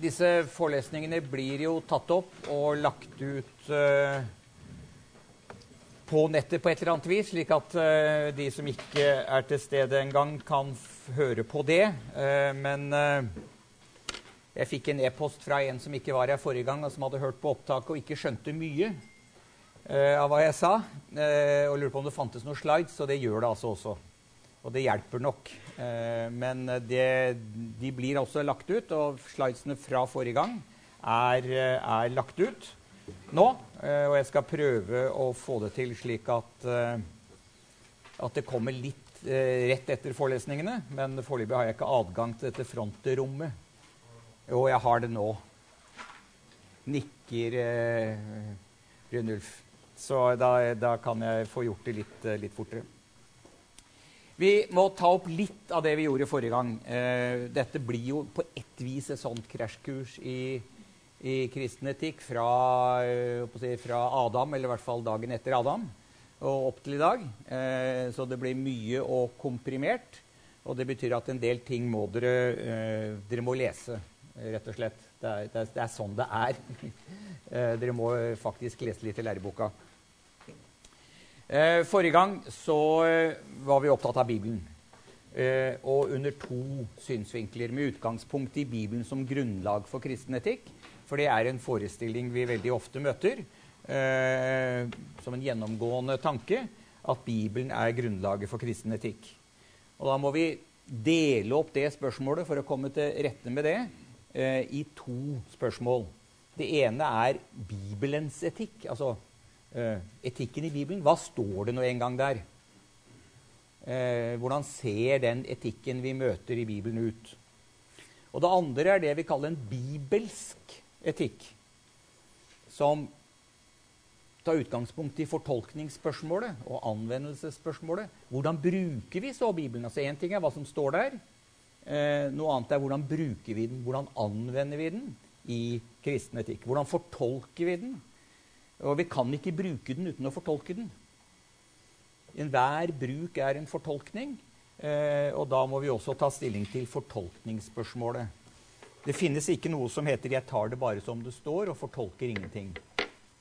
disse forelesningene blir jo tatt opp og lagt ut uh, på nettet på et eller annet vis, slik at uh, de som ikke er til stede engang, kan høre på det. Uh, men jeg fikk en e-post fra en som ikke var her forrige gang, og som hadde hørt på opptaket og ikke skjønte mye av hva jeg sa. og lurte på om det fantes noen slides, og det gjør det altså også. Og det hjelper nok. Eh, men det, de blir også lagt ut, og slidesene fra forrige gang er, er, lagt ut nå. Eh, og jeg skal prøve å få det til slik at, eh, at det kommer litt rett etter forelesningene. Men foreløpig har jeg ikke adgang til dette frontrommet. Jo, jeg har det nå. Nikker Brynulf. Så da, da, kan jeg få gjort det litt, litt fortere. Vi må ta opp litt av det vi gjorde forrige gang. Eh, dette blir jo på ett vis et sånt krasjkurs i, i kristen etikk fra, uh, si, fra, Adam, eller i hvert fall dagen etter Adam, og opp til i dag. Eh, så det blir mye og komprimert. Og det betyr at en del ting må dere, eh, dere må lese, rett og slett. Det er, det er, det er sånn det er. Eh, dere må faktisk lese litt i læreboka. Eh, forrige gang så eh, var vi opptatt av Bibelen. Eh, og under to synsvinkler, med utgangspunkt i Bibelen som grunnlag for kristen etikk. For det er en forestilling vi veldig ofte møter som en gjennomgående tanke at Bibelen er grunnlaget for kristen etikk. Og da må vi dele opp det spørsmålet for å komme til rette med det i to spørsmål. Det ene er Bibelens etikk. altså etikken i Bibelen. Hva står det nå en gang der? Eh, hvordan ser den etikken vi møter i Bibelen, ut? Og det andre er det vi kaller en bibelsk etikk. Som tar utgangspunkt i fortolkningsspørsmålet og anvendelsesspørsmålet. Hvordan bruker vi så Bibelen? Altså Én ting er hva som står der. Eh, noe annet er hvordan bruker vi den? Hvordan anvender vi den i kristen etikk? Hvordan fortolker vi den? Og vi kan ikke bruke den uten å fortolke den. Enhver bruk er en fortolkning, eh, og da må vi også ta stilling til fortolkningsspørsmålet. Det finnes ikke noe som heter 'jeg tar det bare som det står' og fortolker ingenting.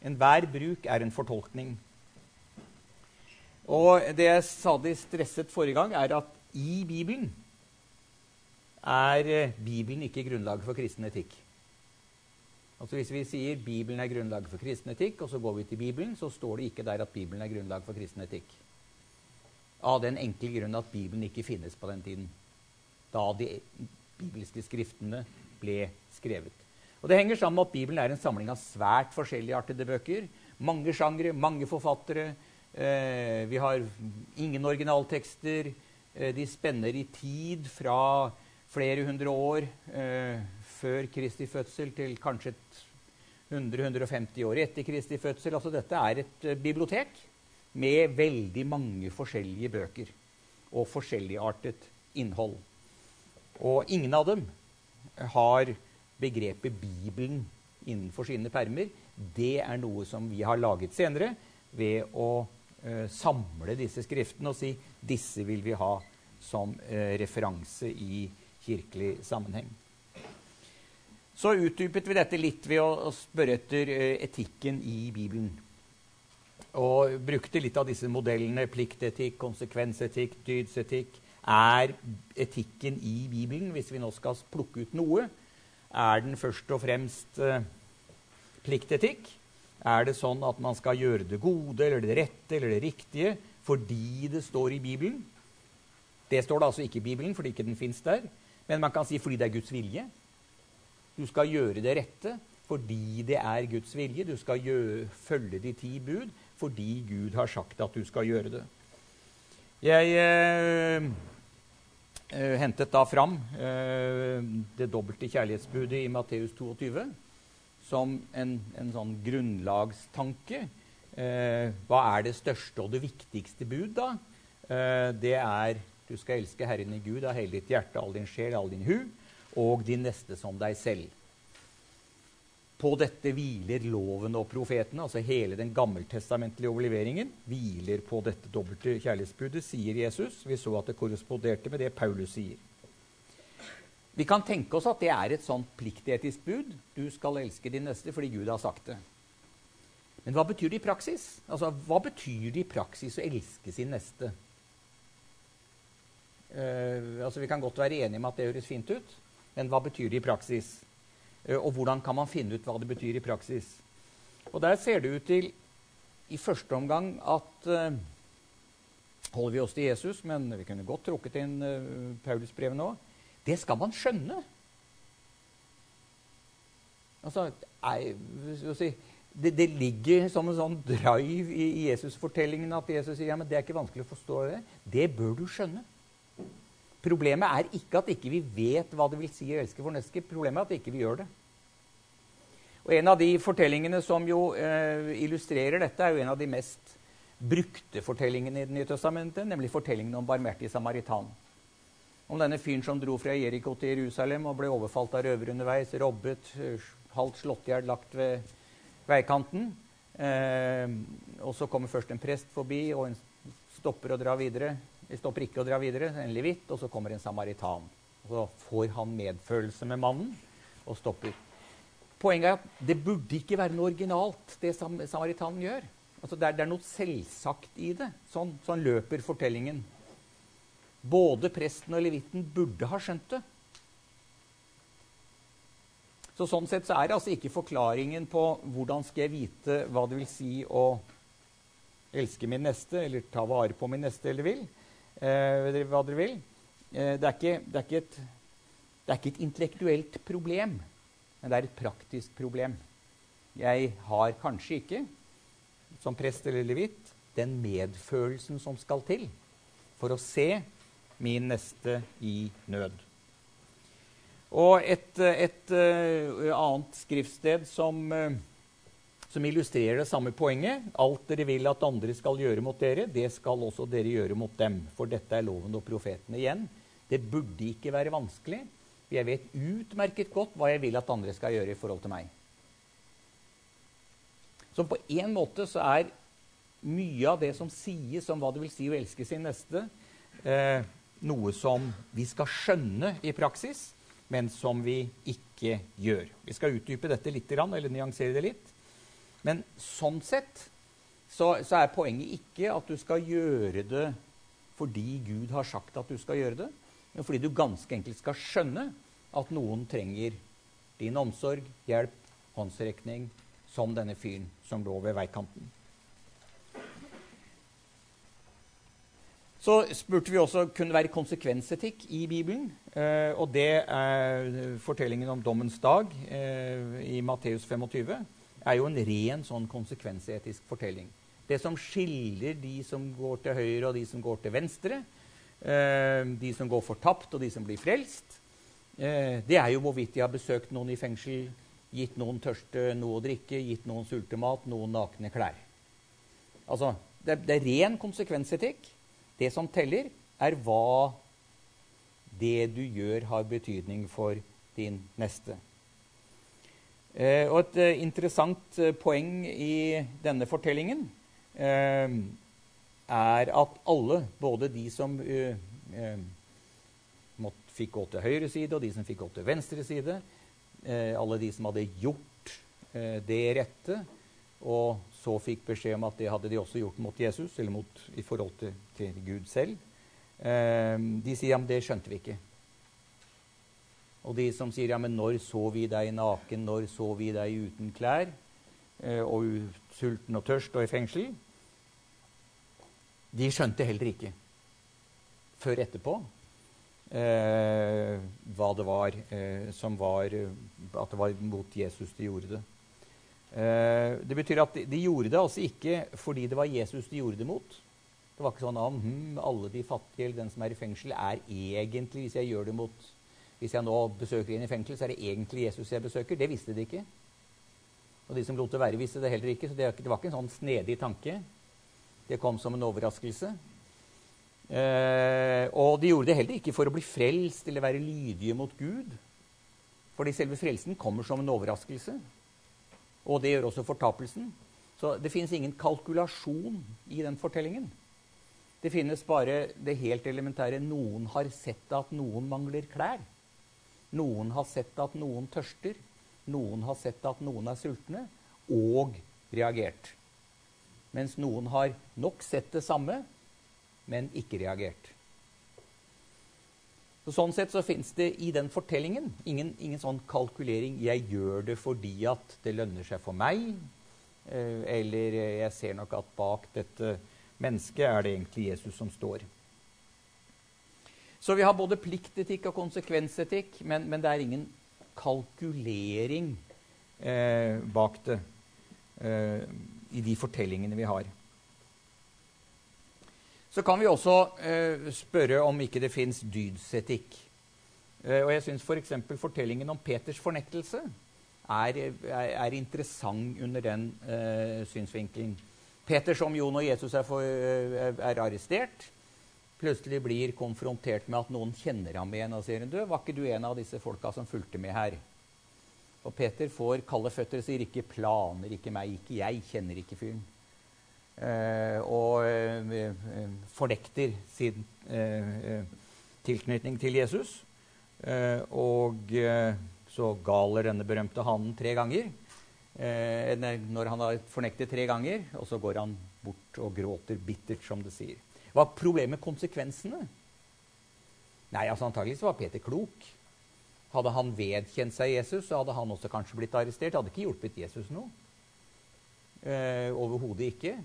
Enhver bruk er en fortolkning. Og det jeg stadig stresset forrige gang, er at i Bibelen er eh, Bibelen ikke grunnlaget for kristen etikk. Altså Hvis vi sier Bibelen er grunnlaget for kristen etikk, og så går vi til Bibelen, så står det ikke der at Bibelen er grunnlag for kristen etikk. Av den enkle grunn at Bibelen ikke finnes på den tiden. Da de bibelske skriftene ble skrevet. Og Det henger sammen med at Bibelen er en samling av svært forskjelligartede bøker. Mange sjangre, mange forfattere. Eh, vi har ingen originaltekster. Eh, de spenner i tid fra flere hundre år eh, før Kristi fødsel til kanskje 100-150 år etter Kristi fødsel. Altså dette er et uh, bibliotek med veldig mange forskjellige bøker og forskjelligartet innhold. Og ingen av dem har begrepet Bibelen innenfor sine permer. Det er noe som vi har laget senere ved å uh, samle disse skriftene og si disse vil vi ha som uh, referanse i kirkelig sammenheng. Så utdypet vi dette litt ved å, spørre etter eh, etikken i Bibelen. Og brukte litt av disse modellene. Pliktetikk, konsekvensetikk, dydsetikk. Er etikken i Bibelen, hvis vi nå skal plukke ut noe, er den først og fremst eh, pliktetikk? Er det sånn at man skal gjøre det gode eller det rette eller det riktige fordi det står i Bibelen? Det står det altså ikke i Bibelen fordi ikke den fins der. Men man kan si fordi det er Guds vilje. Du skal gjøre det rette fordi det er Guds vilje. Du skal gjøre, følge de ti bud fordi Gud har sagt at du skal gjøre det. Jeg eh, eh, hentet da fram eh, det dobbelte kjærlighetsbudet i Matteus 22 som en, en sånn grunnlagstanke. Eh, hva er det største og det viktigste bud, da? Eh, det er du skal elske Herren i Gud av hele ditt hjerte, all din sjel, all din hu og din neste som deg selv. På dette hviler loven og profetene, altså hele den gammeltestamentlige overleveringen, hviler på dette dobbelte kjærlighetsbudet, sier Jesus. Vi så at det korresponderte med det Paulus sier. Vi kan tenke oss at det er et sånt pliktetisk bud. Du skal elske din neste fordi Gud har sagt det. Men hva betyr det i praksis? Altså, Hva betyr det i praksis å elske sin neste? Uh, altså, Vi kan godt være enige om at det høres fint ut, men hva betyr det i praksis? Uh, og hvordan kan man finne ut hva det betyr i praksis? Og Der ser det ut til i første omgang at uh, holder vi oss til Jesus, men vi kunne godt trukket inn uh, Paulusbrevet nå. Det skal man skjønne. Altså, jeg, det, det, ligger som en sånn drive i Jesus-fortellingen at Jesus sier ja, men det er ikke vanskelig å forstå det. Det bør du skjønne. Problemet er ikke at ikke vi ikke vet hva det vil si å elske vår neste. Problemet er at ikke vi ikke gjør det. Og En av de fortellingene som jo eh, illustrerer dette, er jo en av de mest brukte fortellingene i Det nye testamentet, nemlig fortellingen om barmhjertig samaritan. Om denne fyren som dro fra Jeriko til Jerusalem og ble overfalt av røvere underveis, robbet, halvt slått i hjel, lagt ved veikanten. Eh, og så kommer først en prest forbi, og en stopper og drar videre. De stopper ikke å dra videre, en levitt, og så kommer en samaritan. Og så får han medfølelse med mannen og stopper. Poenget er at det burde ikke være noe originalt, det samaritanen gjør. Altså det, er, det, er, noe selvsagt i det. Sånn, sånn løper fortellingen. Både presten og levitten burde ha skjønt det. Så Sånn sett så er det altså ikke forklaringen på hvordan skal jeg vite hva det vil si å elske min neste, eller ta vare på min neste, eller vil. Eh, hva dere vil. Eh, det, er ikke, det, er ikke et, det er ikke et intellektuelt problem, men det er et praktisk problem. Jeg har kanskje ikke som prest eller levitt den medfølelsen som skal til for å se min neste i nød. Og et, et, et annet skriftsted som, som, illustrerer det samme poenget Alt dere vil at andre skal gjøre mot dere, det skal også dere gjøre mot dem. For dette er loven og profetene igjen. Det burde ikke være vanskelig. Jeg vet utmerket godt hva jeg vil at andre skal gjøre i forhold til meg. Så på en måte så er mye av det som sies om hva det vil si å elske sin neste, eh, noe som vi skal skjønne i praksis, men som vi ikke gjør. Vi skal utdype dette litt, eller nyansere det litt. Men sånn sett så, så er poenget ikke at du skal gjøre det fordi Gud har sagt at du skal gjøre det, men fordi du ganske enkelt skal skjønne at noen trenger din omsorg, hjelp, håndsrekning, som denne fyren som lå ved veikanten. Så spurte vi også kunne være konsekvensetikk i Bibelen. Eh, og det er fortellingen om dommens dag eh, i Matteus 25 er jo en ren sånn konsekvensetisk fortelling. Det som skiller de som går til høyre, og de som går til venstre, eh, de som går fortapt, og de som blir frelst, eh, det er jo hvorvidt de har besøkt noen i fengsel gitt noen tørste noe å drikke, gitt noen sulte mat, noen nakne klær. Altså, det, det er ren konsekvensetikk. Det som teller, er hva det du gjør, har betydning for din neste. Eh, og et eh, interessant eh, poeng i denne fortellingen er at alle, både de som fikk gå til høyre side, og de som fikk gå til venstre side, alle de som hadde gjort det rette, og så fikk beskjed om at det hadde de også gjort mot Jesus, eller mot, i forhold til, til Gud selv. De sier ja, det skjønte vi ikke. Og de som sier ja, men når så vi deg naken, når så vi deg uten klær, eh, og sulten og tørst og i fengsel, de skjønte heller ikke før etterpå eh, hva det var eh, som var At det var mot Jesus de gjorde det. Eh, det betyr at de, gjorde det altså ikke fordi det var Jesus de gjorde det mot. Det var ikke sånn at hm, alle de fattige eller den som er i fengsel, er egentlig Hvis jeg gjør det mot hvis jeg nå besøker en i fengsel, så er det egentlig Jesus jeg besøker. Det visste de ikke. Og de som lot det være, visste det heller ikke. Så det, var ikke en sånn snedig tanke. Det kom som en overraskelse. Eh, og de gjorde det heller ikke for å bli frelst eller være lydige mot Gud. Fordi selve frelsen kommer som en overraskelse. Og det gjør også fortapelsen. Så det finnes ingen kalkulasjon i den fortellingen. Det finnes bare det helt elementære. Noen har sett at noen mangler klær. Noen har sett at noen tørster. Noen har sett at noen er sultne, og reagert. Mens noen har nok sett det samme, men ikke reagert. Så sånn sett så fins det i den fortellingen ingen, ingen, sånn kalkulering 'jeg gjør det fordi at det lønner seg for meg', eh, eller 'jeg ser nok at bak dette mennesket er det egentlig Jesus som står'. Så vi har både pliktetikk og konsekvensetikk, men, men det er ingen kalkulering eh, bak det eh, i de fortellingene vi har. Så kan vi også eh, spørre om ikke det fins dydsetikk. Eh, og jeg syns f.eks. For fortellingen om Peters fornektelse er, er, er interessant under den eh, synsvinkelen. Peter, som Jon og Jesus er, for, eh, er, arrestert, plutselig blir konfrontert med at noen kjenner ham igjen og sier du, 'Var ikke du en av disse folka som fulgte med her?' Og Peter får kalde føtter og sier, 'Ikke planer, ikke meg, ikke jeg kjenner ikke fyren'. Eh, og eh, fornekter sin eh, tilknytning til Jesus. og så galer denne berømte hannen tre ganger. når han har fornektet tre ganger, og så går han bort og gråter bittert, som det sier. Hva er problemet konsekvensene? Nei, altså Antakeligvis var Peter klok. Hadde han vedkjent seg Jesus, så hadde han også kanskje blitt arrestert. Hadde ikke hjulpet Jesus noe. Eh, Overhodet ikke.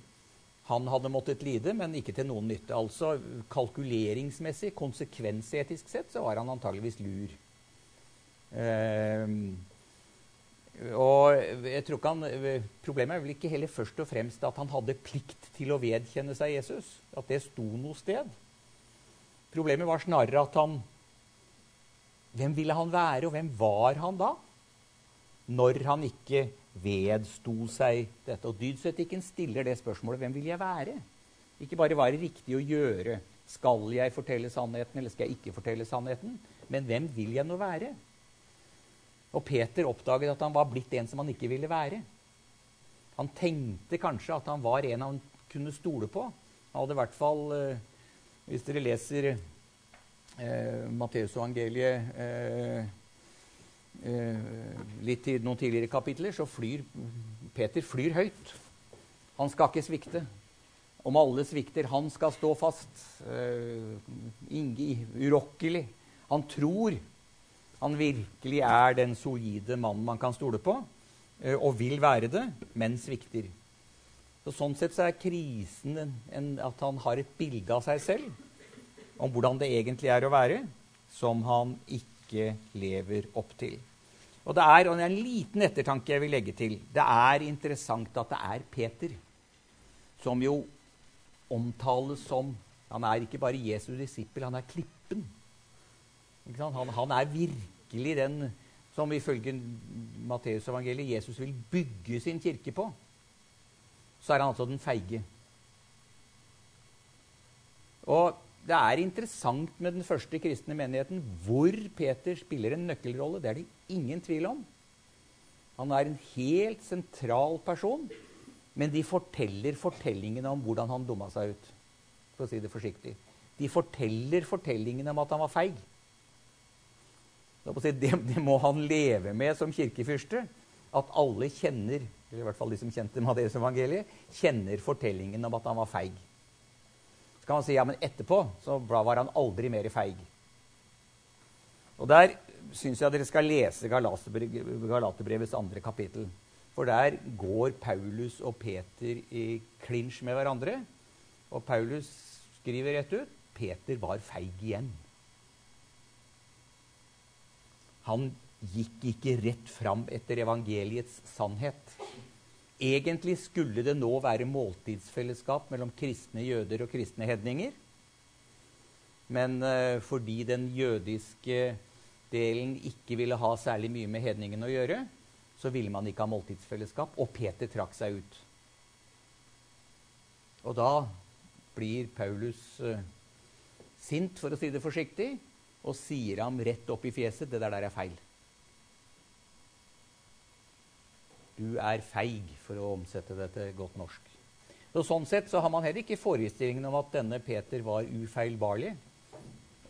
Han hadde måttet lide, men ikke til noen nytte. Altså kalkuleringsmessig, konsekvensetisk sett, så var han antageligvis lur. Eh, og jeg tror ikke han, Problemet er vel ikke heller først og fremst at han hadde plikt til å vedkjenne seg Jesus. At det sto noe sted. Problemet var snarere at han Hvem ville han være, og hvem var han da? Når han ikke vedsto seg dette. Og dydsetikken stiller det spørsmålet hvem vil jeg være? Ikke bare hva er det riktig å gjøre. Skal jeg fortelle sannheten, eller skal jeg ikke fortelle sannheten? Men hvem vil jeg nå være? Og Peter oppdaget at han var blitt en som han ikke ville være. Han tenkte kanskje at han var en han kunne stole på. Han hadde i hvert fall, eh, hvis dere leser eh, Matteusevangeliet eh, Eh, litt i noen tidligere kapitler, så flyr Peter flyr høyt. Han skal ikke svikte. Om alle svikter, han skal stå fast. Eh, urokkelig. Han tror han virkelig er den solide mannen man kan stole på, uh, og vil være det, men svikter. Så sånn sett så er krisen en, en, at han har et bilde av seg selv om hvordan det egentlig er å være, som han ikke lever opp til. Og det er, og det er en liten ettertanke jeg vil legge til. Det er interessant at det er Peter som jo omtales som Han er ikke bare Jesu disippel, han er klippen. Han, han, er virkelig den som ifølge Matteusevangeliet Jesus vil bygge sin kirke på. Så er han altså den feige. Og det er interessant med den første kristne menigheten hvor Peter spiller en nøkkelrolle. Det er det ingen tvil om. Han er en helt sentral person, men de forteller fortellingene om hvordan han dumma seg ut. For å si det forsiktig. De forteller fortellingene om at han var feig. Det, det må han leve med som kirkefyrste. At alle kjenner, eller i hvert fall de som kjente Madeus evangeliet, kjenner fortellingen om at han var feig. Så kan man si ja, men etterpå så var han aldri mer feig. Og der syns jeg dere skal lese Galaterbrevets andre kapittel. For der går Paulus og Peter i klinsj med hverandre. Og Paulus skriver rett ut Peter var feig igjen. Han gikk ikke rett fram etter evangeliets sannhet. Egentlig skulle det nå være måltidsfellesskap mellom kristne jøder og kristne hedninger. Men uh, fordi den jødiske delen ikke ville ha særlig mye med hedningen å gjøre, så ville man ikke ha måltidsfellesskap, og Peter trakk seg ut. Og da blir Paulus uh, sint, for å si det forsiktig, og sier ham rett opp i fjeset det der, der er feil. Du er feig, for å omsette det til godt norsk. Så sånn sett så har man heller ikke forestillingen om at denne Peter var ufeilbarlig.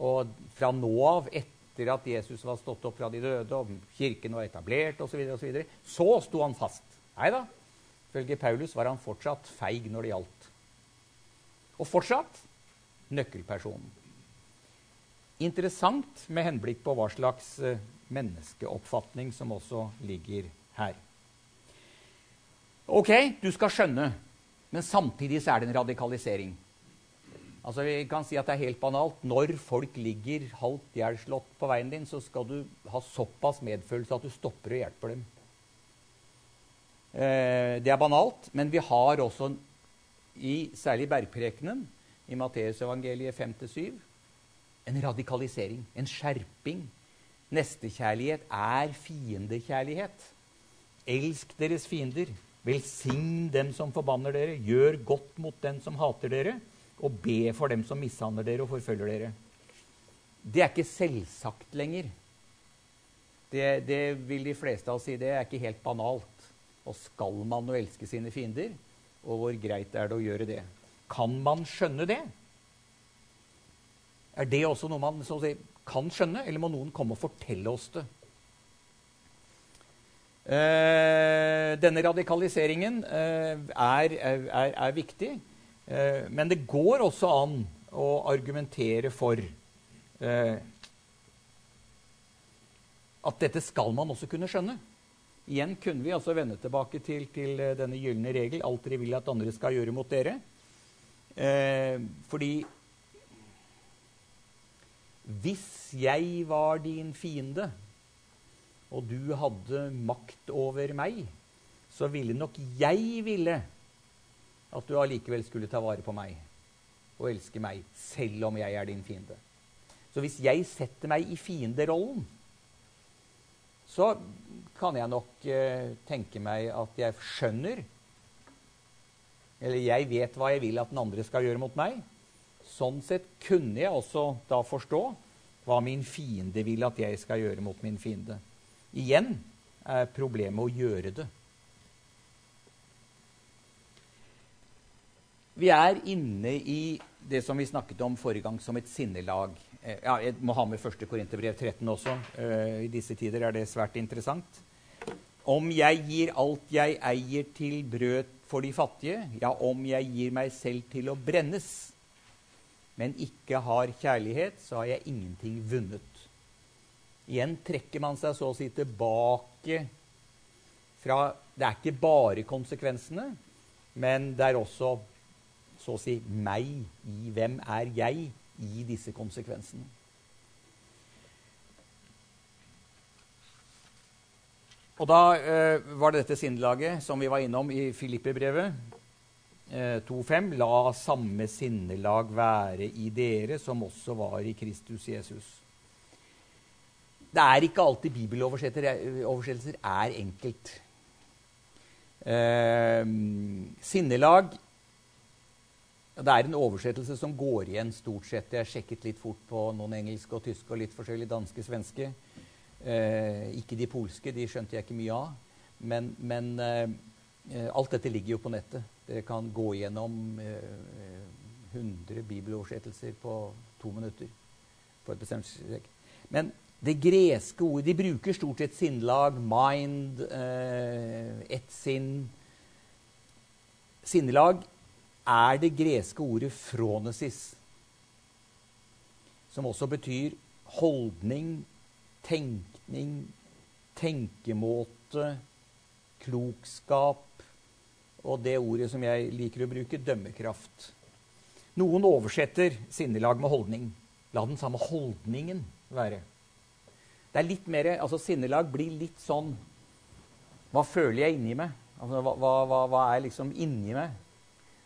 Og fra nå av, etter at Jesus var stått opp fra de døde og kirken var etablert osv., så, videre, så sto han fast. Nei da. Ifølge Paulus var han fortsatt feig når det gjaldt. Og fortsatt nøkkelpersonen. Interessant med henblikk på hva slags eh, menneskeoppfatning som også ligger her. Ok, du skal skjønne, men samtidig så er det en radikalisering. Altså Vi kan si at det er helt banalt. Når folk ligger halvt ihjelslått på veien din, så skal du ha såpass medfølelse at du stopper og hjelper dem. Eh, det er banalt, men vi har også, i, særlig bergprekenen i Matteusevangeliet 5-7, en radikalisering, en skjerping. Nestekjærlighet er fiendekjærlighet. Elsk deres fiender. Velsign dem som forbanner dere. Gjør godt mot den som hater dere og be for dem som mishandler dere og forfølger dere. Det er ikke selvsagt lenger. Det, det, vil de fleste av oss si. Det er ikke helt banalt. Og skal man jo elske sine fiender? Og hvor greit er det å gjøre det? Kan man skjønne det? Er det også noe man si, kan skjønne, eller må noen komme og fortelle oss det? Eh, denne radikaliseringen eh, er, er, er, viktig. Eh, men det går også an å argumentere for eh, at dette skal man også kunne skjønne. Igjen kunne vi altså vende tilbake til, til eh, denne gylne regel alt dere vil at andre skal gjøre mot dere. Eh, fordi hvis jeg var din fiende, og du hadde makt over meg, så ville nok jeg ville at du allikevel skulle ta vare på meg og elske meg, selv om jeg er din fiende. Så hvis jeg setter meg i fienderollen, så kan jeg nok eh, tenke meg at jeg skjønner Eller jeg vet hva jeg vil at den andre skal gjøre mot meg. Sånn sett kunne jeg også da forstå hva min fiende vil at jeg skal gjøre mot min fiende. Igjen er problemet å gjøre det. Vi er inne i det som vi snakket om forrige gang, som et sinnelag. Eh, ja, jeg må ha med 1. Korinterbrev 13 også. Uh, I disse tider er det svært interessant. Om jeg gir alt jeg eier til brød for de fattige, ja, om jeg gir meg selv til å brennes, men ikke har kjærlighet, så har jeg ingenting vunnet. Igjen trekker man seg så å si tilbake fra Det er ikke bare konsekvensene, men det er også så å si meg i hvem er jeg i disse konsekvensene. Og da eh, var det dette sinnelaget som vi var innom i Filippebrevet 2.5. La samme sinnelag være i dere som også var i Kristus Jesus. Det er ikke alltid bibeloversettelser er enkelt. Eh, sinnelag det er en oversettelse som går igjen stort sett. Jeg har sjekket litt fort på noen engelske og tyske og litt forskjellig danske, svenske. Eh, ikke de polske, de skjønte jeg ikke mye av. Men, men eh, alt dette ligger jo på nettet. Dere kan gå gjennom eh, 100 bibeloversettelser på to minutter. på et bestemt strekk. Men det greske ordet De bruker stort sett sinnlag, mind, eh, ett sinn Sinnelag er det greske ordet 'fronesis', som også betyr holdning, tenkning, tenkemåte, klokskap og det ordet som jeg liker å bruke, dømmekraft. Noen oversetter sinnelag med holdning. La den samme holdningen være. Det er litt mer, altså Sinnelag blir litt sånn Hva føler jeg inni meg? Altså, hva, hva, hva er liksom inni meg?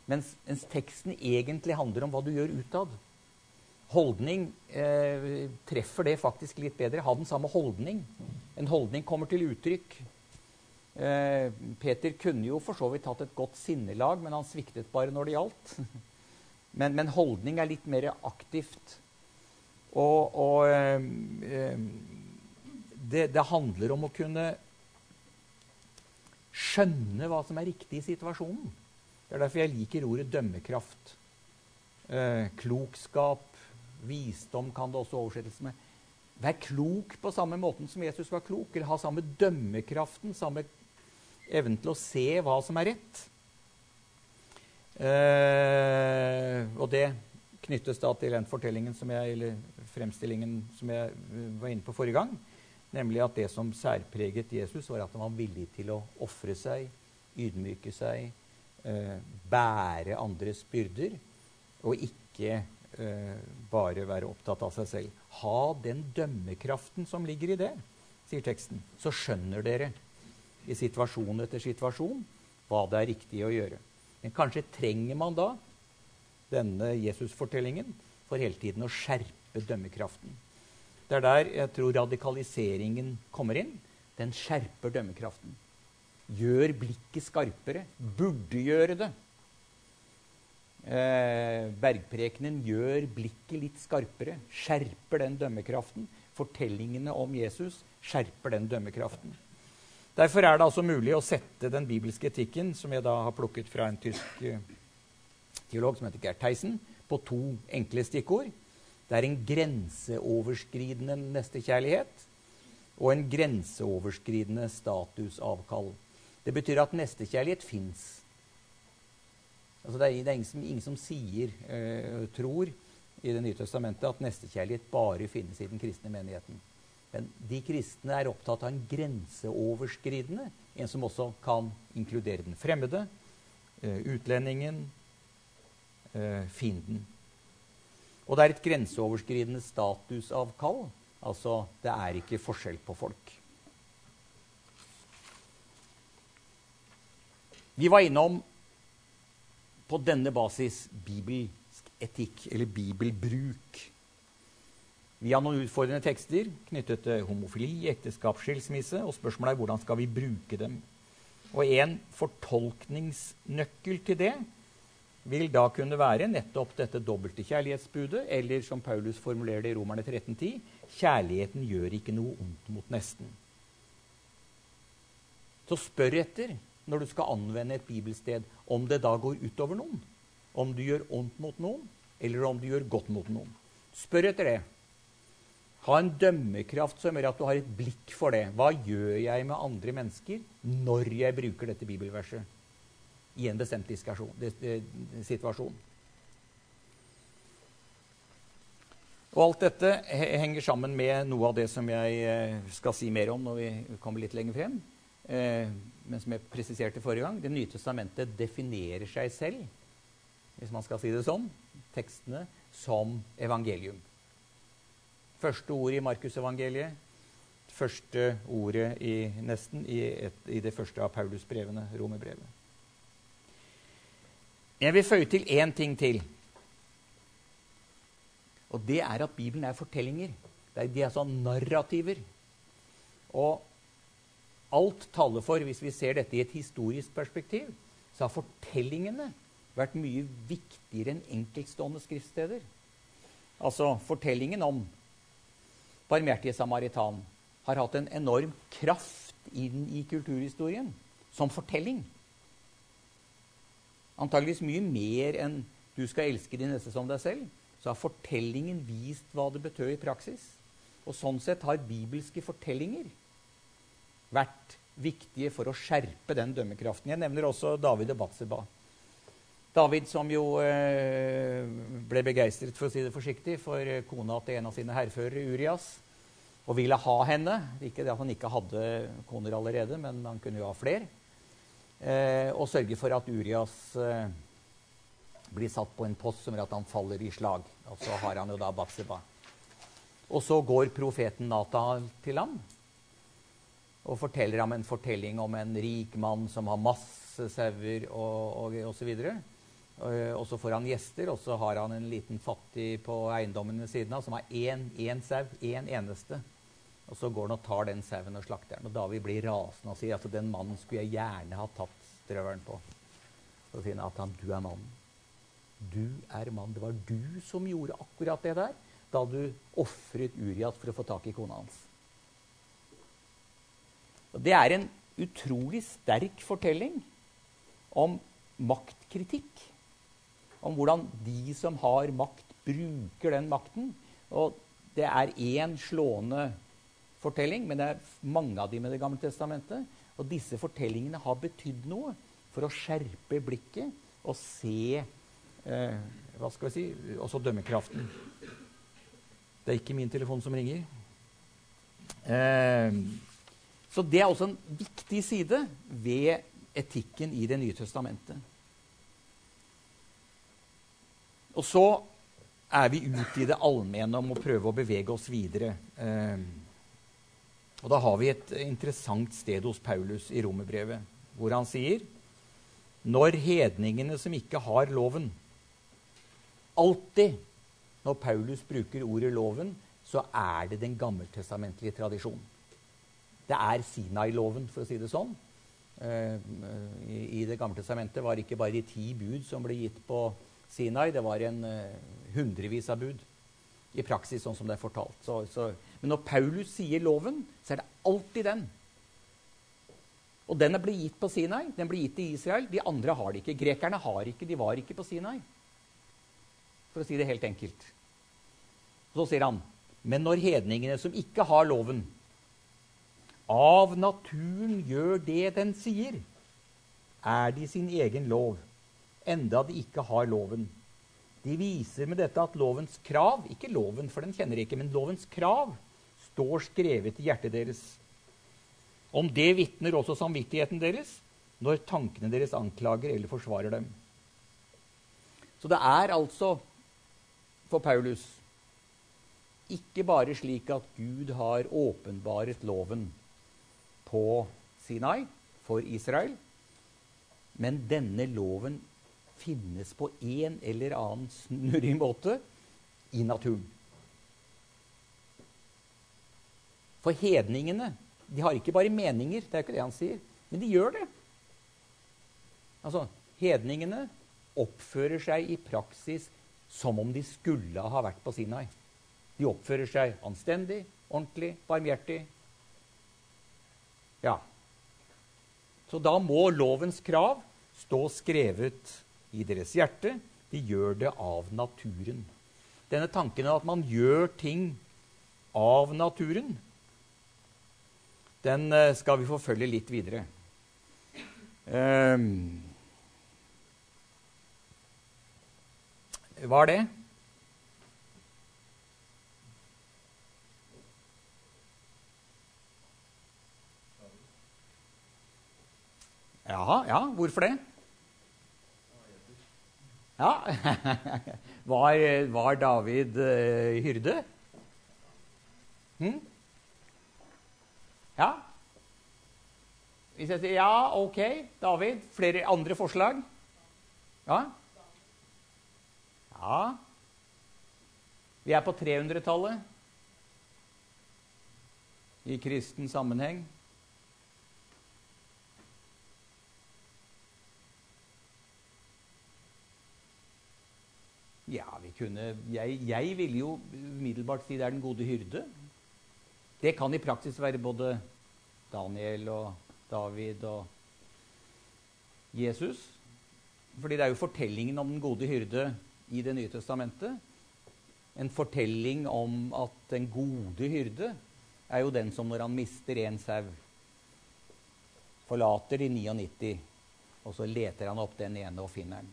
Mens, mens, teksten egentlig handler om hva du gjør utad. Holdning eh, treffer det faktisk litt bedre. Ha den samme holdning. En holdning kommer til uttrykk. Eh, Peter kunne jo for så vidt hatt et godt sinnelag, men han sviktet bare når det gjaldt. Men, men holdning er litt mer aktivt. Og, og eh, eh, det, det handler om å kunne skjønne hva som er riktig i situasjonen. Det er derfor jeg liker ordet dømmekraft. Eh, klokskap, visdom kan det også oversettes med. Vær klok på samme måten som Jesus var klok, eller ha samme dømmekraften, samme evnen til å se hva som er rett. Eh, og det knyttes da til den fortellingen som jeg, eller fremstillingen som jeg eh, var inne på forrige gang. Nemlig at det som særpreget Jesus, var at han var villig til å ofre seg, ydmyke seg, eh, bære andres byrder, og ikke eh, bare være opptatt av seg selv. Ha den dømmekraften som ligger i det, sier teksten. Så skjønner dere i situasjon etter situasjon hva det er riktig å gjøre. Men kanskje trenger man da denne Jesus-fortellingen for hele tiden å skjerpe dømmekraften. Det er der jeg tror radikaliseringen kommer inn. Den skjerper dømmekraften. Gjør blikket skarpere. Burde gjøre det. Eh, bergprekenen gjør blikket litt skarpere. Skjerper den dømmekraften. Fortellingene om Jesus skjerper den dømmekraften. Derfor er det altså mulig å sette den bibelske etikken, som jeg da har plukket fra en tysk eh, teolog som heter Gert Theisen, på to enkle stikkord. Det er en grenseoverskridende nestekjærlighet og en grenseoverskridende statusavkall. Det betyr at nestekjærlighet fins. Altså det, er, det er ingen, som, ingen som sier, øh, tror i Det nye testamentet at nestekjærlighet bare finnes i den kristne menigheten. Men de kristne er opptatt av en grenseoverskridende, en som også kan inkludere den fremmede, øh, utlendingen, øh, fienden. Og det er et grenseoverskridende statusavkall. Altså, det er ikke forskjell på folk. Vi var innom på denne basis bibelsk etikk, eller bibelbruk. Vi har noen utfordrende tekster knyttet til homofili, ekteskap, skilsmisse, og spørsmålet er hvordan skal vi bruke dem. Og en fortolkningsnøkkel til det vil da kunne være nettopp dette dobbelte kjærlighetsbudet, eller som Paulus formulerer det i Romerne 1310, kjærligheten gjør ikke noe ondt mot nesten. Så spør etter, når du skal anvende et bibelsted, om det da går utover noen. Om du gjør ondt mot noen, eller om du gjør godt mot noen. Spør etter det. Ha en dømmekraft som gjør at du har et blikk for det. Hva gjør jeg med andre mennesker når jeg bruker dette bibelverset? i en bestemt situasjon. Og alt dette henger sammen med noe av det som jeg eh, skal si mer om når vi kommer litt lenger frem. Eh, men som jeg presiserte forrige gang, Det nye testamentet definerer seg selv, hvis man skal si det sånn, tekstene, som evangelium. Første ord i Markusevangeliet, første ordet i, nesten i, et, i det første av Paulusbrevene, romerbrevet. Jeg vil føye til én ting til. Og det er at Bibelen er fortellinger. De er sånn narrativer. Og alt taler for, hvis vi ser dette i et historisk perspektiv, så har fortellingene vært mye viktigere enn enkeltstående skriftsteder. Altså fortellingen om barmhjertige samaritan har hatt en enorm kraft inn i kulturhistorien som fortelling. Antageligvis mye mer enn 'du skal elske de neste som deg selv', så har fortellingen vist hva det betød i praksis. Og sånn sett har bibelske fortellinger vært viktige for å skjerpe den dømmekraften. Jeg nevner også David og Batseba. David som jo eh, ble begeistret for å si det forsiktig, for kona til en av sine hærførere, Urias, og ville ha henne. Ikke det at han ikke hadde koner allerede, men han kunne jo ha flere eh, og sørge for at Urias eh, blir satt på en post som gjør at han faller i slag. Og så har han jo da Batseba. Og så går profeten Nata til ham og forteller ham en fortelling om en rik mann som har masse sauer og, og, og så videre. Og, og, så får han gjester, og så har han en liten fattig på eiendommen ved siden av som har én, én sau, én eneste. Og så går han og tar den sauen og slakter den. Og David blir rasende og sier at den mannen skulle jeg gjerne ha tatt strøvelen på. Så sier han at han, du er mannen. Du er mannen. Det var du som gjorde akkurat det der da du ofret Uriat for å få tak i kona hans. Og det er en utrolig sterk fortelling om maktkritikk. Om hvordan de som har makt, bruker den makten. Og Det er én slående fortelling, men det er mange av dem med Det gamle testamentet. Og disse fortellingene har betydd noe for å skjerpe blikket og se eh, Hva skal vi si også dømmekraften. Det er ikke min telefon som ringer. Eh, så det er også en viktig side ved etikken i Det nye testamentet. Og så er vi ute i det allmenne om å prøve å bevege oss videre. Eh, og da har vi et interessant sted hos Paulus i romerbrevet, hvor han sier når hedningene som ikke har loven Alltid når Paulus bruker ordet 'loven', så er det den gammeltestamentlige tradisjonen. Det er Sinai-loven, for å si det sånn. Eh, I Det gamle testamentet var det ikke bare de ti bud som ble gitt på Sinai. Det var en eh, hundrevis av bud i praksis, sånn som det er fortalt. Så, så, men når Paulus sier loven, så er det alltid den. Og den blitt gitt på Sinai. Den blir gitt til Israel. De andre har det ikke. Grekerne har ikke. De var ikke på Sinai. For å si det helt enkelt. Så sier han Men når hedningene som ikke har loven, av naturen gjør det den sier, er de sin egen lov, enda de ikke har loven. De viser med dette at lovens krav Ikke loven, for den kjenner de ikke, men lovens krav står skrevet i hjertet deres. Om det vitner også samvittigheten deres når tankene deres anklager eller forsvarer dem. Så det er altså for Paulus ikke bare slik at Gud har åpenbaret loven på Sinai for Israel, men denne loven finnes på en eller annen snurrig måte i naturen. For hedningene de har ikke bare meninger, det er ikke det han sier, men de gjør det. Altså, Hedningene oppfører seg i praksis som om de skulle ha vært på Sinai. De oppfører seg anstendig, ordentlig, barmhjertig. Ja. Så da må lovens krav stå skrevet i deres hjerte. De gjør det av naturen. Denne tanken at man gjør ting av naturen, den eh, skal vi forfølge litt videre. Um, hva er det? Ja, ja, hvorfor det? Ja. Var, var David uh, hyrde? Hm? Ja? Hvis jeg sier ja, ok, David. Flere andre forslag? Ja? Ja. Vi er på 300-tallet i kristen sammenheng. Ja, vi kunne Jeg, jeg ville jo umiddelbart si det er den gode hyrde. Det kan i praksis være både Daniel og David og Jesus. Fordi det er jo fortellingen om den gode hyrde i Det nye testamentet. En fortelling om at den gode hyrde er jo den som når han mister en sau, forlater de 99, og så leter han opp den ene og finner den.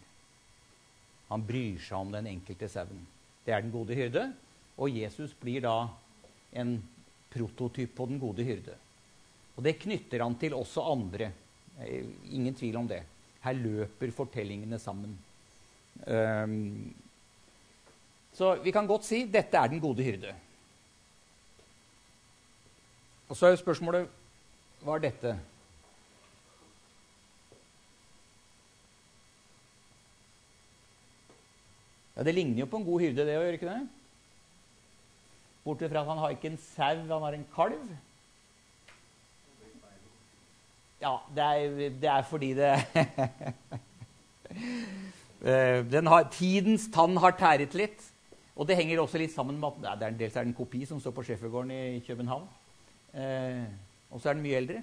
Han bryr seg om den enkelte sauen. Det er den gode hyrde. Og Jesus blir da en prototyp på den gode hyrde. Og det knytter han til også andre. Ingen tvil om det. Her løper fortellingene sammen. Um, så vi kan godt si dette er den gode hyrde. Og så er jo spørsmålet hva er dette? Ja, Det ligner jo på en god hyrde, det å gjøre ikke det? Bortsett fra at han har ikke en sau, han har en kalv. Ja, det er, det er fordi det eh, har, Tidens tann har tæret litt. Og det henger også litt sammen med at det er dels er det en kopi som står på Schæfergården i København. Eh, og så er den mye eldre.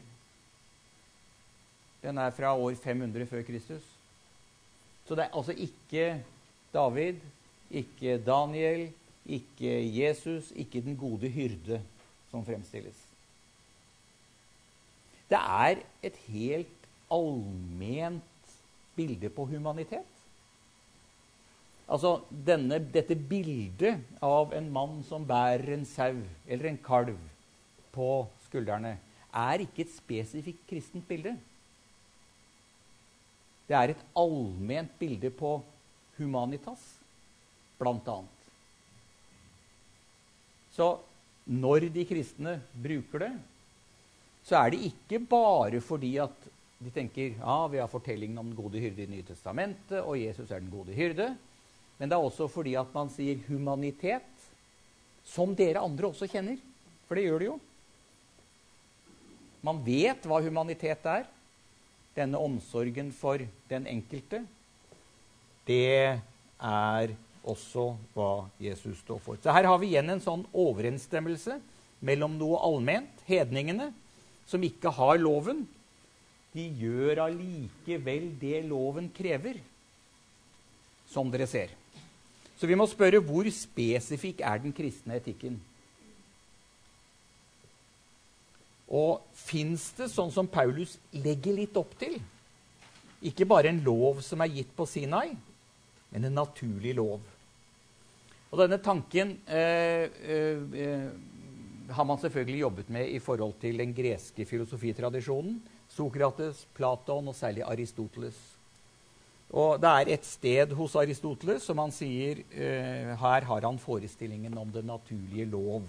Den er fra år 500 før Kristus. Så det er altså ikke David, ikke Daniel, ikke Jesus, ikke den gode hyrde som fremstilles. Det er et helt allment bilde på humanitet. Altså denne, dette bildet av en mann som bærer en sau eller en kalv på skuldrene, er ikke et spesifikt kristent bilde. Det er et allment bilde på humanitas, annet. Så når de kristne bruker det, så er det ikke bare fordi at de tenker ja, vi har fortellingen om den gode hyrde i nye testamentet, og Jesus er den gode hyrde. Men det er også fordi at man sier humanitet, som dere andre også kjenner. For det gjør det jo. Man vet hva humanitet er. Denne omsorgen for den enkelte. Det er også hva Jesus står for. Så her har vi igjen en sånn overensstemmelse mellom noe allment, hedningene, som ikke har loven. De gjør allikevel det loven krever, som dere ser. Så vi må spørre hvor spesifikk er den kristne etikken? Og fins det, sånn som Paulus legger litt opp til, ikke bare en lov som er gitt på Sinai, men en naturlig lov? Og denne tanken eh, eh, eh, har man selvfølgelig jobbet med i forhold til den greske filosofitradisjonen. Sokrates, Platon og særlig Aristoteles. Og det er et sted hos Aristoteles som han sier eh, her har han forestillingen om den naturlige lov.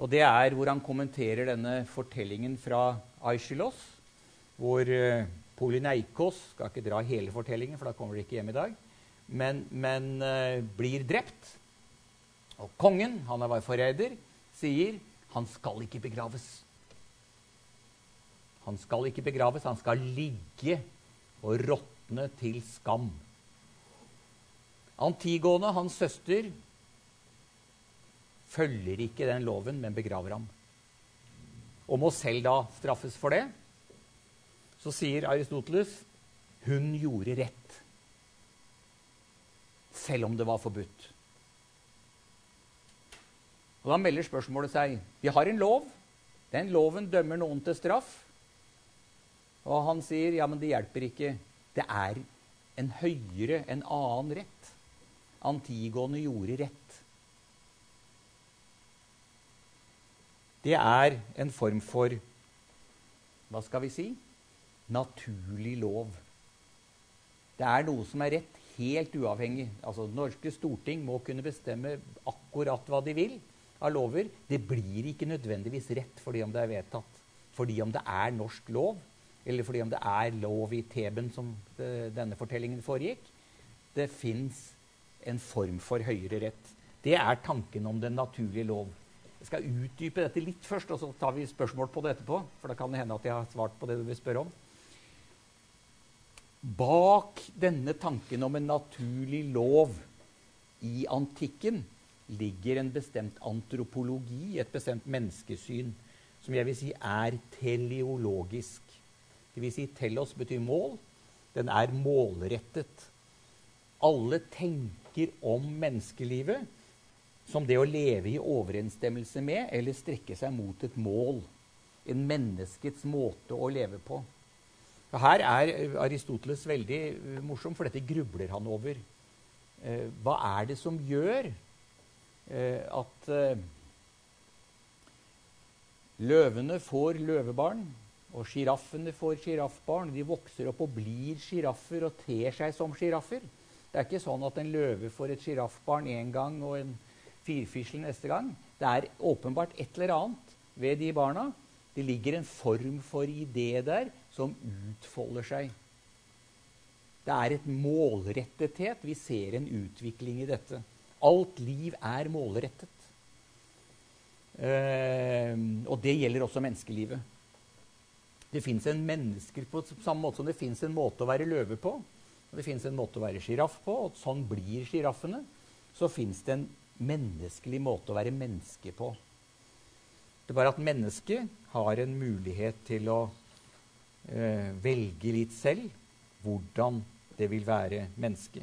Og det er hvor han kommenterer denne fortellingen fra Aishilos, hvor eh, Polyneikos Skal ikke dra hele fortellingen, for da kommer de ikke hjem i dag men, men uh, blir drept. Og kongen, han var forræder, sier han skal ikke begraves. Han skal ikke begraves, han skal ligge og råtne til skam. Antigone, hans søster, følger ikke den loven, men begraver ham. Og må selv da straffes for det. Så sier Aristoteles hun gjorde rett selv om det var forbudt. Og Da melder spørsmålet seg Vi har en lov. Den loven dømmer noen til straff. Og han sier ja, men det hjelper ikke. Det er en høyere, en annen rett. Antigone gjorde rett. Det er en form for hva skal vi si naturlig lov. Det er noe som er rett helt uavhengig. Altså, norske storting må kunne bestemme akkurat hva de vil av lover. Det blir ikke nødvendigvis rett fordi om det er vedtatt. Fordi om det er norsk lov, eller fordi om det er lov i Teben som det, denne fortellingen foregikk. Det fins en form for høyere rett. Det er tanken om den naturlige lov. Jeg skal utdype dette litt først, og så tar vi spørsmål på det etterpå. For da kan det hende at jeg har svart på det du vil spørre om. Bak denne tanken om en naturlig lov i antikken ligger en bestemt antropologi, et bestemt menneskesyn, som jeg vil si er teleologisk. Det vil si telos betyr mål. Den er målrettet. Alle tenker om menneskelivet som det å leve i overensstemmelse med eller strekke seg mot et mål. En menneskets måte å leve på. Her er Aristoteles veldig eh, morsom, for dette grubler han over. Eh, hva er det som gjør eh, at løvene får løvebarn, og sjiraffene får sjiraffbarn? De vokser opp og blir sjiraffer og ter seg som sjiraffer. Det er ikke sånn at en løve får et sjiraffbarn én gang og en firfisle neste gang. Det er åpenbart et eller annet ved de barna. Det ligger en form for idé der som utfolder seg. Det er et målrettethet. Vi ser en utvikling i dette. Alt liv er målrettet. Eh, og det gjelder også menneskelivet. Det fins en mennesker på samme måte som det fins en måte å være løve på. Og det fins en måte å være sjiraff på, og sånn blir sjiraffene. Så fins det en menneskelig måte å være menneske på. Det er bare at mennesket har en mulighet til å eh, velge litt selv hvordan det vil være menneske.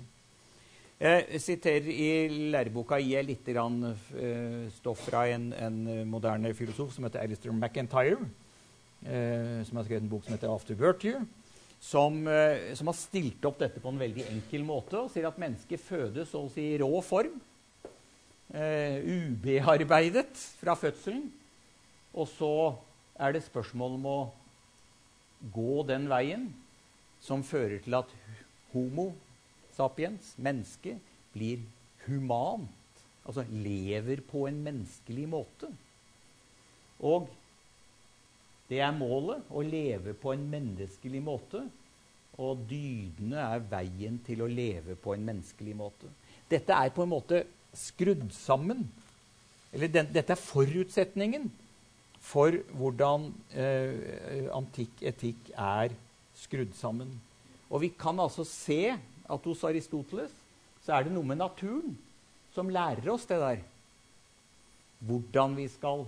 Jeg siterer i læreboka jeg litt grann, eh, stoff fra en, en, moderne filosof som heter Alistair McIntyre, eh, som har skrevet en bok som heter 'After Virtue', som, uh, som, har stilt opp dette på en veldig enkel måte og sier at mennesket fødes så å si i rå form, ubearbeidet fra fødselen, og så er det spørsmål om å gå den veien som fører til at homo sapiens, mennesket, blir humant. Altså lever på en menneskelig måte. Og det er målet å leve på en menneskelig måte. Og dydene er veien til å leve på en menneskelig måte. Dette er på en måte skrudd sammen. Eller den, dette er forutsetningen for hvordan eh, antikk etikk er skrudd sammen. Og vi kan altså se at hos Aristoteles så er det noe med naturen som lærer oss det der. Hvordan vi skal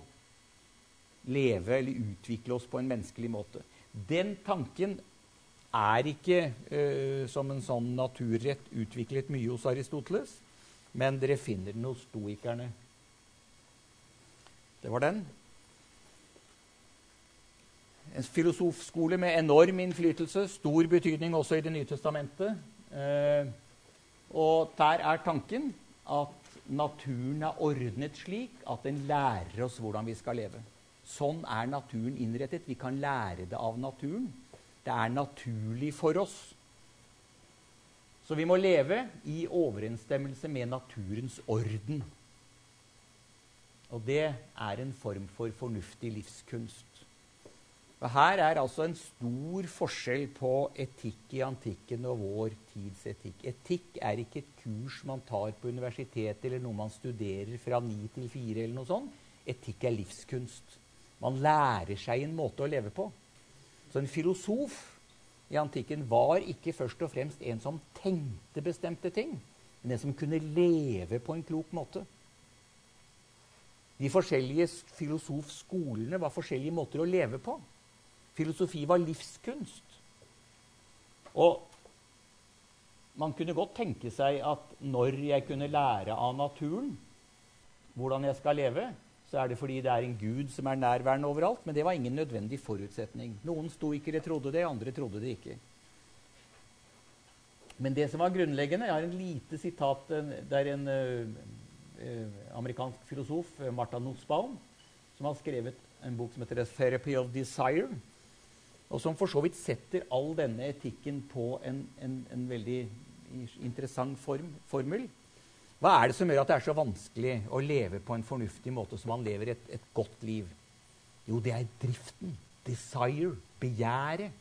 leve eller utvikle oss på en menneskelig måte. Den tanken er ikke uh, som en sånn naturrett utviklet mye hos Aristoteles, men dere finner den hos stoikerne. Det var den. En filosofskole med enorm innflytelse, stor betydning også i Det nye testamentet. Eh, og der er tanken at naturen er ordnet slik at den lærer oss hvordan vi skal leve. Sånn er naturen innrettet. Vi kan lære det av naturen. Det er naturlig for oss. Så vi må leve i overensstemmelse med naturens orden. Og det er en form for fornuftig livskunst. Og Her er altså en stor forskjell på etikk i antikken og vår tids etikk. Etikk er ikke et kurs man tar på universitetet eller noe man studerer fra ni til fire. eller noe sånt. Etikk er livskunst. Man lærer seg en måte å leve på. Så en filosof i antikken var ikke først og fremst en som tenkte bestemte ting, men en som kunne leve på en klok måte. De forskjellige filosofskolene var forskjellige måter å leve på. Filosofi var livskunst. Og man kunne godt tenke seg at når jeg kunne lære av naturen hvordan jeg skal leve, så er det fordi det er en gud som er nærværende overalt. Men det var ingen nødvendig forutsetning. Noen stoikere trodde det, andre trodde det ikke. Men det som var grunnleggende Jeg har en lite sitat der er en uh, amerikansk filosof, Martha Nussbaum, som har skrevet en bok som heter The Therapy of Desire og som for så vidt setter all denne etikken på en, en, en veldig interessant form, formel. Hva er det som gjør at det er så vanskelig å leve på en fornuftig måte som man lever et, et godt liv? Jo, det er driften. Desire. Begjæret.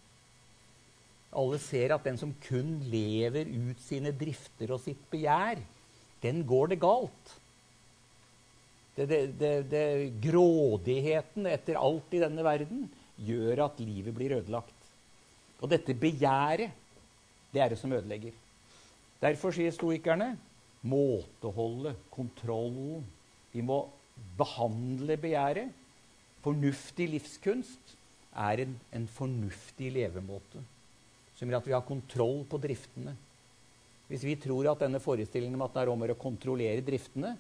Alle ser at den som kun lever ut sine drifter og sitt begjær, den går det galt. Det, det, det, det, grådigheten etter alt i denne verden gjør at livet blir ødelagt. Og dette begjæret, det er det som ødelegger. Derfor sier stoikerne måteholdet, kontrollen. Vi må behandle begjæret. Fornuftig livskunst er en, en fornuftig levemåte som gjør at vi har kontroll på driftene. Hvis vi tror at denne forestillingen om at det er om å kontrollere driftene,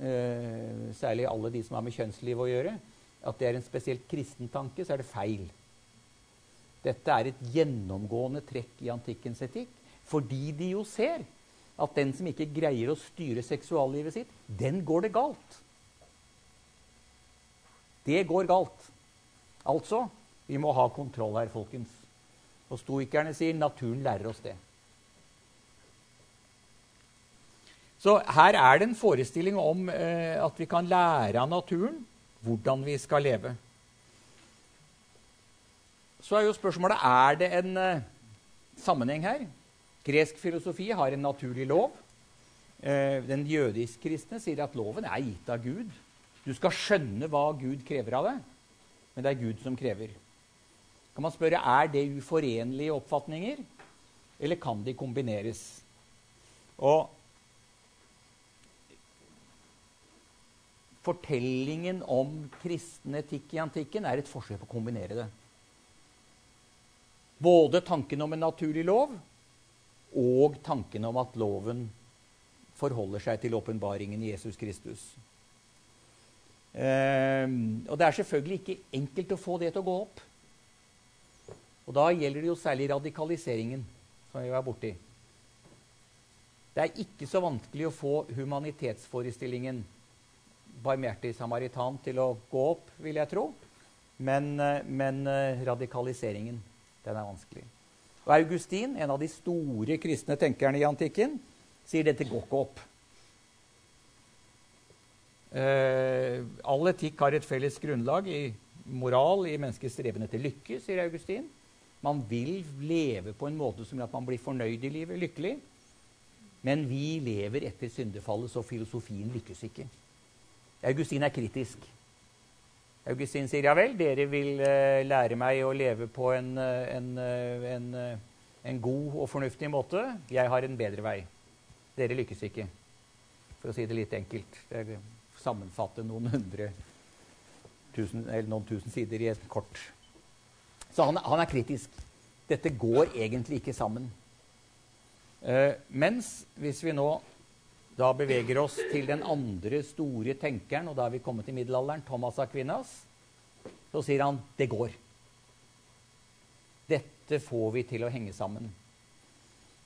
eh, særlig alle de som har med kjønnsliv å gjøre, at det er en spesielt kristen tanke, så er det feil. Dette er et gjennomgående trekk i antikkens etikk, fordi de jo ser at den som ikke greier å styre seksuallivet sitt, den går det galt. Det går galt. Altså vi må ha kontroll her, folkens. Og stoikerne sier naturen lærer oss det. Så her er det en forestilling om eh, at vi kan lære av naturen hvordan vi skal leve. Så er jo spørsmålet er det en uh, sammenheng her. Gresk filosofi har en naturlig lov. Uh, den jødisk-kristne sier at loven er gitt av Gud. Du skal skjønne hva Gud krever av deg, men det er Gud som krever. Kan man spørre er det uforenlige oppfatninger, eller kan de kombineres? Og fortellingen om kristen etikk i antikken er et forsøk på å kombinere det. Både tanken om en naturlig lov og tanken om at loven forholder seg til åpenbaringen i Jesus Kristus. Eh, og det er selvfølgelig ikke enkelt å få det til å gå opp. Og da gjelder det jo særlig radikaliseringen, som vi var borti. Det er ikke så vanskelig å få humanitetsforestillingen barmhjertig samaritan til å gå opp, vil jeg tro. Men, eh, men eh, radikaliseringen, den er vanskelig. Og Augustin, en av de store kristne tenkerne i antikken, sier dette går ikke opp. Uh, all etikk har et felles grunnlag i moral, i menneskets streben etter lykke, sier Augustin. Man vil leve på en måte som gjør at man blir fornøyd i livet, lykkelig. Men vi lever etter syndefallet, så filosofien lykkes ikke. Augustin er kritisk. Augustin sier ja vel, dere vil uh, lære meg å leve på en, uh, en, en, en god og fornuftig måte. Jeg har en bedre vei. Dere lykkes ikke, for å si det litt enkelt. Det sammenfatter noen hundre tusen, eller noen tusen sider i et kort. Så han, han er kritisk. Dette går egentlig ikke sammen. Uh, mens hvis vi nå da beveger oss til den andre store tenkeren, og da er vi kommet til middelalderen, Thomas Aquinas, så sier han det går. Dette får vi til å henge sammen.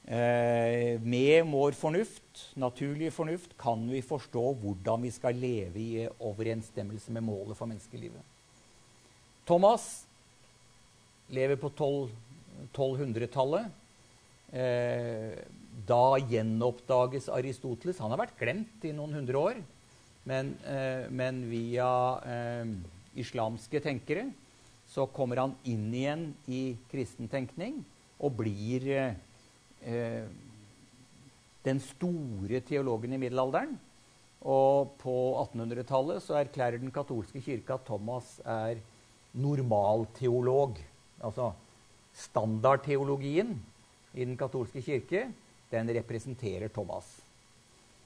Eh, med vår fornuft, naturlige fornuft, kan vi forstå hvordan vi skal leve i overensstemmelse med målet for menneskelivet. Thomas lever på 1200-tallet. Eh, da gjenoppdages Aristoteles. Han har vært glemt i noen hundre år. Men, eh, men via eh, islamske tenkere så kommer han inn igjen i kristen tenkning og blir eh, den store teologen i middelalderen. Og på 1800-tallet så erklærer den katolske kirke at Thomas er normalteolog. Altså standardteologien i den katolske kirke, den representerer Thomas.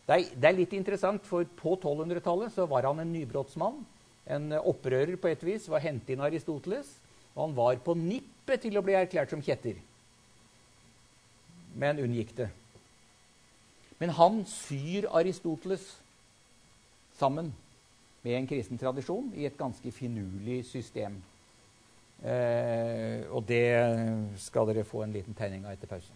Det er, det er litt interessant, for på 1200-tallet så var han en nybrottsmann. En opprører på et vis, var hentet inn Aristoteles. Og han var på nippet til å bli erklært som kjetter men unngikk det. Men han syr Aristoteles sammen med en kristen tradisjon i et ganske finurlig system. Eh, og det skal dere få en liten tegning av etter pause.